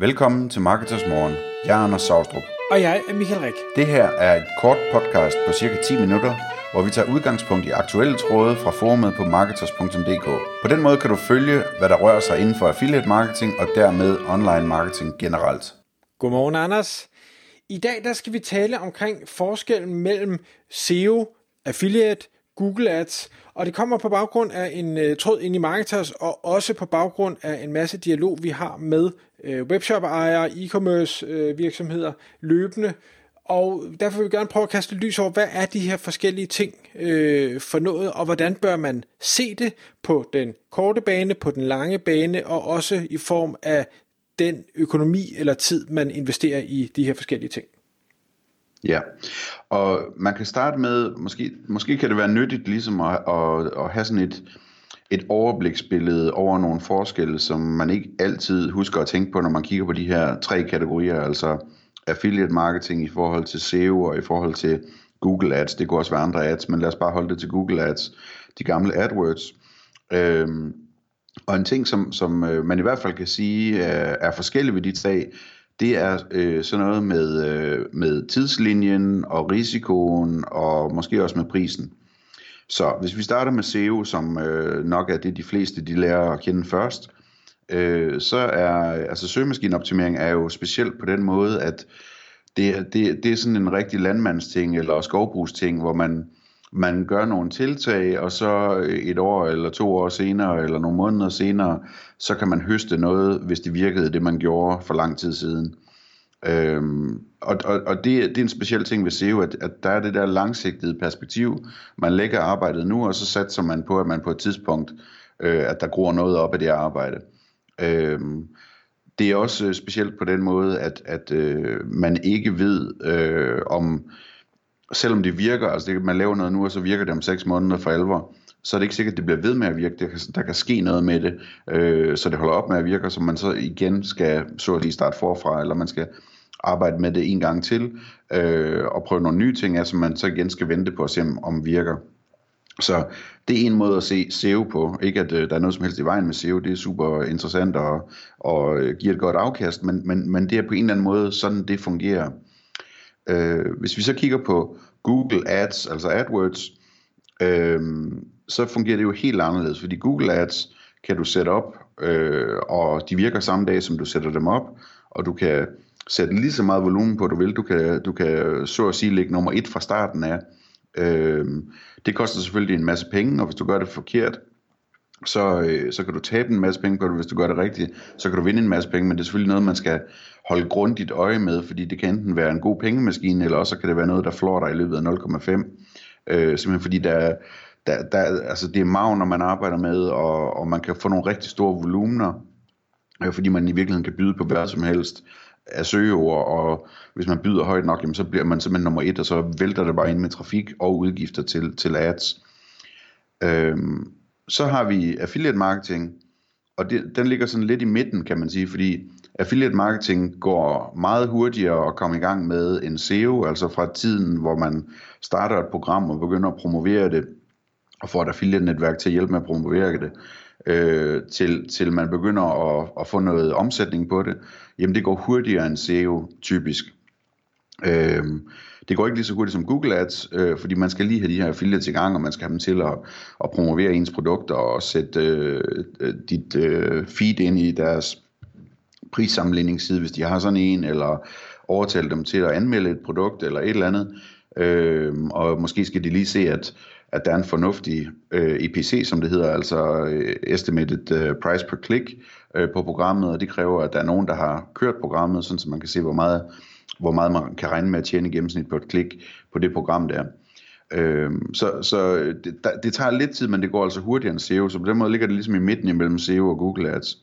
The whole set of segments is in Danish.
Velkommen til Marketers Morgen. Jeg er Anders Saustrup. Og jeg er Michael Rik. Det her er et kort podcast på cirka 10 minutter, hvor vi tager udgangspunkt i aktuelle tråde fra forumet på marketers.dk. På den måde kan du følge, hvad der rører sig inden for affiliate marketing og dermed online marketing generelt. Godmorgen, Anders. I dag der skal vi tale omkring forskellen mellem SEO, affiliate, Google Ads, og det kommer på baggrund af en uh, tråd ind i Marketers, og også på baggrund af en masse dialog, vi har med Øh, uh, webshop-ejere, e-commerce-virksomheder øh, løbende, og derfor vil vi gerne prøve at kaste lys over, hvad er de her forskellige ting øh, for noget, og hvordan bør man se det på den korte bane, på den lange bane, og også i form af den økonomi eller tid, man investerer i de her forskellige ting. Ja, og man kan starte med, måske, måske kan det være nyttigt ligesom at, at, at have sådan et, et overbliksbillede over nogle forskelle, som man ikke altid husker at tænke på, når man kigger på de her tre kategorier, altså affiliate marketing i forhold til SEO og i forhold til Google Ads. Det kunne også være andre ads, men lad os bare holde det til Google Ads, de gamle AdWords. Øhm, og en ting, som, som øh, man i hvert fald kan sige er, er forskellig ved de tre, det er øh, sådan noget med, øh, med tidslinjen og risikoen og måske også med prisen. Så hvis vi starter med SEO, som øh, nok er det de fleste de lærer at kende først, øh, så er altså søgemaskineoptimering er jo specielt på den måde, at det, det, det er sådan en rigtig landmandsting eller skovbrugsting, hvor man man gør nogle tiltag, og så øh, et år eller to år senere, eller nogle måneder senere, så kan man høste noget, hvis det virkede det, man gjorde for lang tid siden. Øhm, og og, og det, det er en speciel ting ved SEO, at, at der er det der langsigtede perspektiv. Man lægger arbejdet nu, og så satser man på, at man på et tidspunkt, øh, at der gror noget op af det arbejde. Øhm, det er også øh, specielt på den måde, at, at øh, man ikke ved, øh, om selvom det virker, altså det, man laver noget nu, og så virker det om 6 måneder for alvor, så er det ikke sikkert, at det bliver ved med at virke. Der kan, der kan ske noget med det, øh, så det holder op med at virke, så man så igen skal så at lige starte forfra, eller man skal arbejde med det en gang til, øh, og prøve nogle nye ting af, som man så igen skal vente på at se, om virker. Så det er en måde at se SEO på. Ikke at øh, der er noget som helst i vejen med SEO, det er super interessant og, og øh, giver et godt afkast, men, men, men det er på en eller anden måde sådan, det fungerer. Øh, hvis vi så kigger på Google Ads, altså AdWords, øh, så fungerer det jo helt anderledes, fordi Google Ads kan du sætte op, øh, og de virker samme dag, som du sætter dem op, og du kan sætte lige så meget volumen på, du vil. Du kan, du kan så at sige ligge nummer et fra starten af. Øh, det koster selvfølgelig en masse penge, og hvis du gør det forkert, så, øh, så kan du tabe en masse penge på det, hvis du gør det rigtigt, så kan du vinde en masse penge, men det er selvfølgelig noget, man skal holde grundigt øje med, fordi det kan enten være en god pengemaskine, eller også kan det være noget, der flår dig i løbet af 0,5, øh, simpelthen fordi der, der, der, altså det er maven, når man arbejder med, og, og man kan få nogle rigtig store volumener, øh, fordi man i virkeligheden kan byde på hvad som helst af søgeord, og hvis man byder højt nok, jamen, så bliver man simpelthen nummer et, og så vælter det bare ind med trafik og udgifter til, til ads. Øhm, så har vi affiliate marketing, og det, den ligger sådan lidt i midten, kan man sige, fordi affiliate marketing går meget hurtigere at komme i gang med en SEO, altså fra tiden, hvor man starter et program og begynder at promovere det, og får et affiliate-netværk til at hjælpe med at promovere det, øh, til, til man begynder at, at få noget omsætning på det, jamen det går hurtigere end SEO typisk. Øh, det går ikke lige så hurtigt som Google Ads, øh, fordi man skal lige have de her affiliates i gang, og man skal have dem til at, at promovere ens produkter og sætte øh, dit øh, feed ind i deres prissammenligningsside, hvis de har sådan en, eller overtale dem til at anmelde et produkt eller et eller andet. Øh, og måske skal de lige se, at, at der er en fornuftig øh, EPC, som det hedder, altså øh, Estimated øh, Price per Click øh, på programmet, og det kræver, at der er nogen, der har kørt programmet, sådan så man kan se, hvor meget hvor meget man kan regne med at tjene i gennemsnit på et klik på det program der. Øh, så så øh, det, der, det tager lidt tid, men det går altså hurtigere end SEO, så på den måde ligger det ligesom i midten imellem SEO og Google Ads.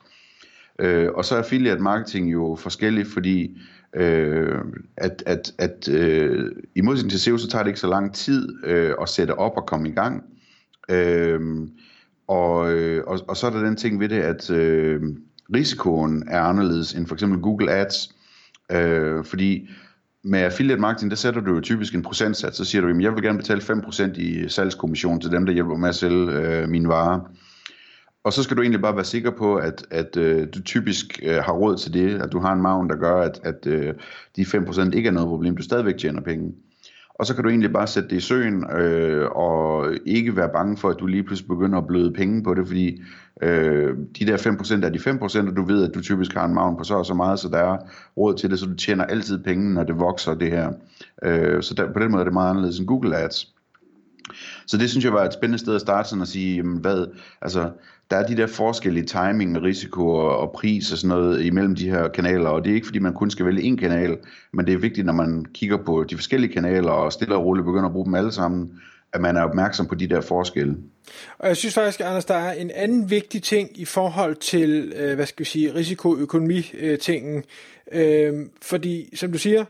Øh, og så er affiliate marketing jo forskelligt, fordi øh, at, at, at øh, i modsætning til SEO, så tager det ikke så lang tid øh, at sætte op og komme i gang. Øh, og, øh, og, og så er der den ting ved det, at øh, risikoen er anderledes end for eksempel Google Ads, Øh, fordi med affiliate marketing, der sætter du jo typisk en procentsats, så siger du, at jeg vil gerne betale 5% i salgskommission til dem, der hjælper med at sælge øh, mine varer. Og så skal du egentlig bare være sikker på, at, at øh, du typisk øh, har råd til det, at du har en maven, der gør, at, at øh, de 5% ikke er noget problem, du stadigvæk tjener penge. Og så kan du egentlig bare sætte det i søen, øh, og ikke være bange for, at du lige pludselig begynder at bløde penge på det, fordi øh, de der 5% er de 5%, og du ved, at du typisk har en maven på så og så meget, så der er råd til det, så du tjener altid penge, når det vokser det her. Øh, så der, på den måde er det meget anderledes end Google Ads. Så det synes jeg var et spændende sted at starte sådan at sige, jamen hvad, altså der er de der forskellige timing og risiko og, og pris og sådan noget imellem de her kanaler, og det er ikke fordi man kun skal vælge en kanal, men det er vigtigt, når man kigger på de forskellige kanaler og stille og roligt begynder at bruge dem alle sammen, at man er opmærksom på de der forskelle. Og jeg synes faktisk, Anders, der er en anden vigtig ting i forhold til, øh, hvad skal vi sige, risikoøkonomi-tingen. Øh, øh, fordi, som du siger,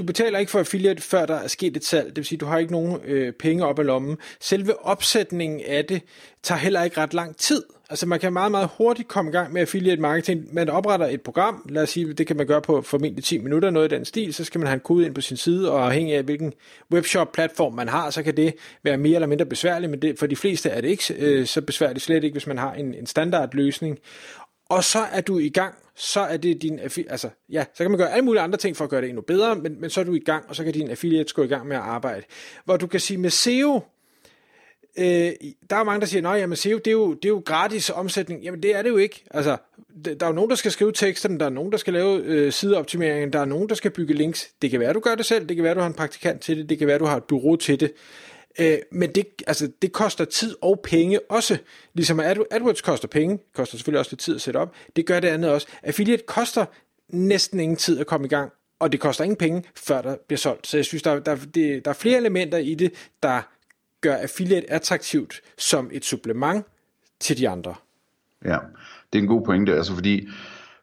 du betaler ikke for affiliate, før der er sket et salg. Det vil sige, du har ikke nogen øh, penge op i lommen. Selve opsætningen af det tager heller ikke ret lang tid. Altså man kan meget, meget hurtigt komme i gang med affiliate marketing. Man opretter et program, lad os sige, det kan man gøre på formentlig 10 minutter, noget i den stil, så skal man have en kode ind på sin side, og afhængig af hvilken webshop-platform man har, så kan det være mere eller mindre besværligt, men det, for de fleste er det ikke øh, så besværligt, slet ikke hvis man har en, en standardløsning. Og så er du i gang, så er det din, altså ja, så kan man gøre alle mulige andre ting for at gøre det endnu bedre, men, men så er du i gang, og så kan din affiliate gå i gang med at arbejde. Hvor du kan sige med SEO, øh, der er mange, der siger, at SEO, det er, jo, det er jo gratis omsætning. Jamen det er det jo ikke. Altså, der er jo nogen, der skal skrive teksterne, der er nogen, der skal lave øh, sideoptimeringen, der er nogen, der skal bygge links. Det kan være, du gør det selv, det kan være, du har en praktikant til det, det kan være, du har et bureau til det. Øh, men det, altså, det koster tid og penge også. Ligesom AdWords koster penge, koster selvfølgelig også lidt tid at sætte op. Det gør det andet også. Affiliate koster næsten ingen tid at komme i gang, og det koster ingen penge, før der bliver solgt. Så jeg synes, der, der, det, der er flere elementer i det, der gør affiliate attraktivt som et supplement til de andre. Ja, det er en god pointe, altså fordi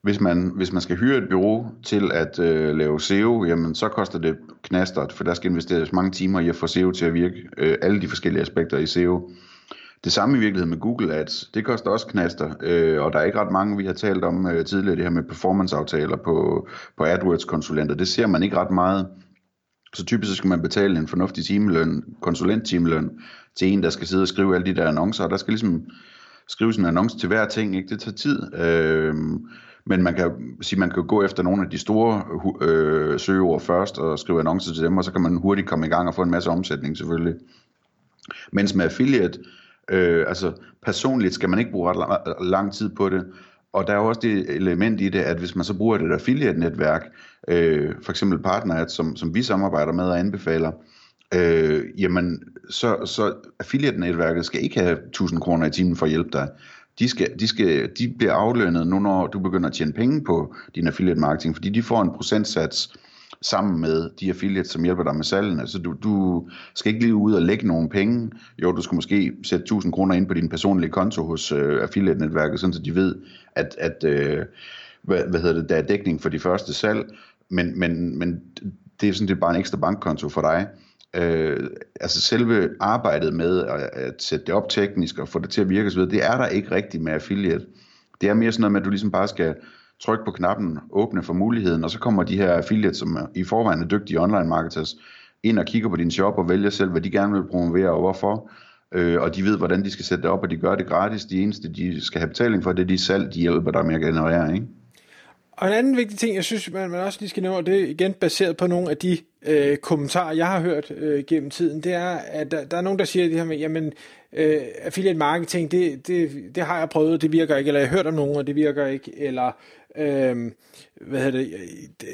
hvis man, hvis man skal hyre et bureau til at øh, lave SEO, jamen så koster det knaster, for der skal investeres mange timer i at få SEO til at virke, øh, alle de forskellige aspekter i SEO. Det samme i virkeligheden med Google Ads, det koster også knaster, øh, og der er ikke ret mange, vi har talt om øh, tidligere, det her med performanceaftaler på, på AdWords-konsulenter, det ser man ikke ret meget. Så typisk så skal man betale en fornuftig timeløn, konsulenttimeløn, til en, der skal sidde og skrive alle de der annoncer, og der skal ligesom skrives en annonce til hver ting, ikke? det tager tid. Øh, men man kan sige, man kan gå efter nogle af de store øh, søgeord først og skrive annoncer til dem, og så kan man hurtigt komme i gang og få en masse omsætning selvfølgelig. Mens med affiliate, øh, altså personligt skal man ikke bruge ret lang tid på det, og der er jo også det element i det, at hvis man så bruger et affiliate-netværk, øh, for eksempel partner, som, som vi samarbejder med og anbefaler, øh, øh, jamen så, så affiliate-netværket skal ikke have 1000 kroner i timen for at hjælpe dig de, skal, de, skal, de bliver aflønnet nu, når du begynder at tjene penge på din affiliate marketing, fordi de får en procentsats sammen med de affiliates, som hjælper dig med salgene. Så du, du skal ikke lige ud og lægge nogle penge. Jo, du skal måske sætte 1000 kroner ind på din personlige konto hos øh, affiliate-netværket, sådan så de ved, at, at øh, hvad, hvad hedder det, der er dækning for de første salg, men, men, men det er sådan det er bare en ekstra bankkonto for dig øh, altså selve arbejdet med at, at sætte det op teknisk og få det til at virke osv., det er der ikke rigtigt med affiliate. Det er mere sådan noget med, at du ligesom bare skal trykke på knappen, åbne for muligheden, og så kommer de her affiliates, som i forvejen er dygtige online marketers, ind og kigger på din shop og vælger selv, hvad de gerne vil promovere og hvorfor. Øh, og de ved, hvordan de skal sætte det op, og de gør det gratis. De eneste, de skal have betaling for, det er de salg, de hjælper dig med at generere. Ikke? Og en anden vigtig ting, jeg synes, man, man også lige skal nævne, og det er igen baseret på nogle af de øh, kommentarer, jeg har hørt øh, gennem tiden, det er, at der, der er nogen, der siger det her med, jamen, øh, affiliate marketing, det, det, det har jeg prøvet, det virker ikke, eller jeg har hørt om nogen, og det virker ikke, eller øh, hvad hedder det,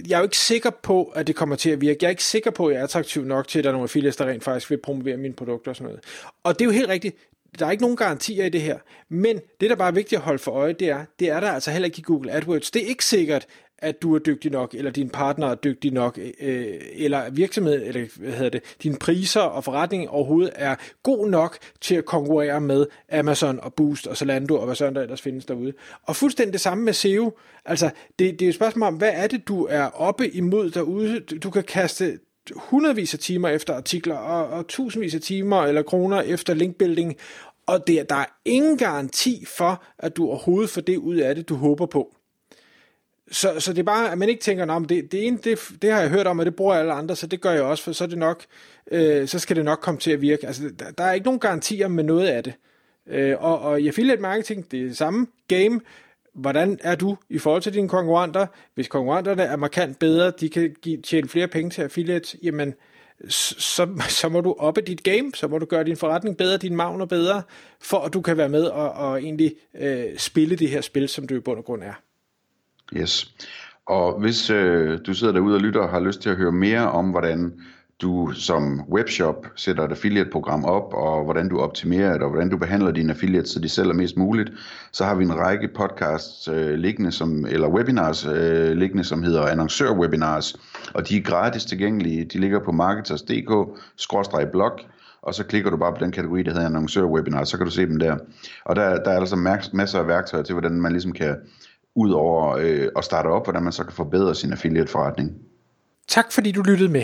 jeg er jo ikke sikker på, at det kommer til at virke. Jeg er ikke sikker på, at jeg er attraktiv nok til, at der er nogle affiliates, der rent faktisk vil promovere mine produkter og sådan noget. Og det er jo helt rigtigt der er ikke nogen garantier i det her, men det, der bare er vigtigt at holde for øje, det er, det er der altså heller ikke i Google AdWords. Det er ikke sikkert, at du er dygtig nok, eller din partner er dygtig nok, øh, eller virksomhed, eller hvad hedder det, dine priser og forretning overhovedet er god nok til at konkurrere med Amazon og Boost og Zalando og hvad sådan der ellers findes derude. Og fuldstændig det samme med SEO. Altså, det, det er jo et spørgsmål om, hvad er det, du er oppe imod derude? Du kan kaste hundredvis af timer efter artikler, og, og tusindvis af timer eller kroner efter linkbuilding, og det, der er ingen garanti for, at du overhovedet får det ud af det, du håber på. Så, så det er bare, at man ikke tænker, om det, det, ene, det, det har jeg hørt om, og det bruger alle andre, så det gør jeg også, for så, er det nok, øh, så skal det nok komme til at virke. Altså, der, der er ikke nogen garantier med noget af det. Øh, og, og i affiliate marketing, det er det samme game. Hvordan er du i forhold til dine konkurrenter? Hvis konkurrenterne er markant bedre, de kan give, tjene flere penge til affiliates, jamen så, så må du oppe dit game, så må du gøre din forretning bedre, din magner bedre, for at du kan være med og, og egentlig øh, spille det her spil, som du i bund og grund er. Yes. Og hvis øh, du sidder derude og lytter og har lyst til at høre mere om, hvordan du som webshop sætter et affiliate-program op, og hvordan du optimerer det, og hvordan du behandler dine affiliates, så de sælger mest muligt, så har vi en række podcasts øh, liggende, som, eller webinars øh, liggende, som hedder annoncør-webinars, og de er gratis tilgængelige. De ligger på marketers.dk-blog, og så klikker du bare på den kategori, der hedder annoncør-webinar, så kan du se dem der. Og der, der er altså masser af værktøjer til, hvordan man ligesom kan ud over øh, at starte op, hvordan man så kan forbedre sin affiliate-forretning. Tak fordi du lyttede med.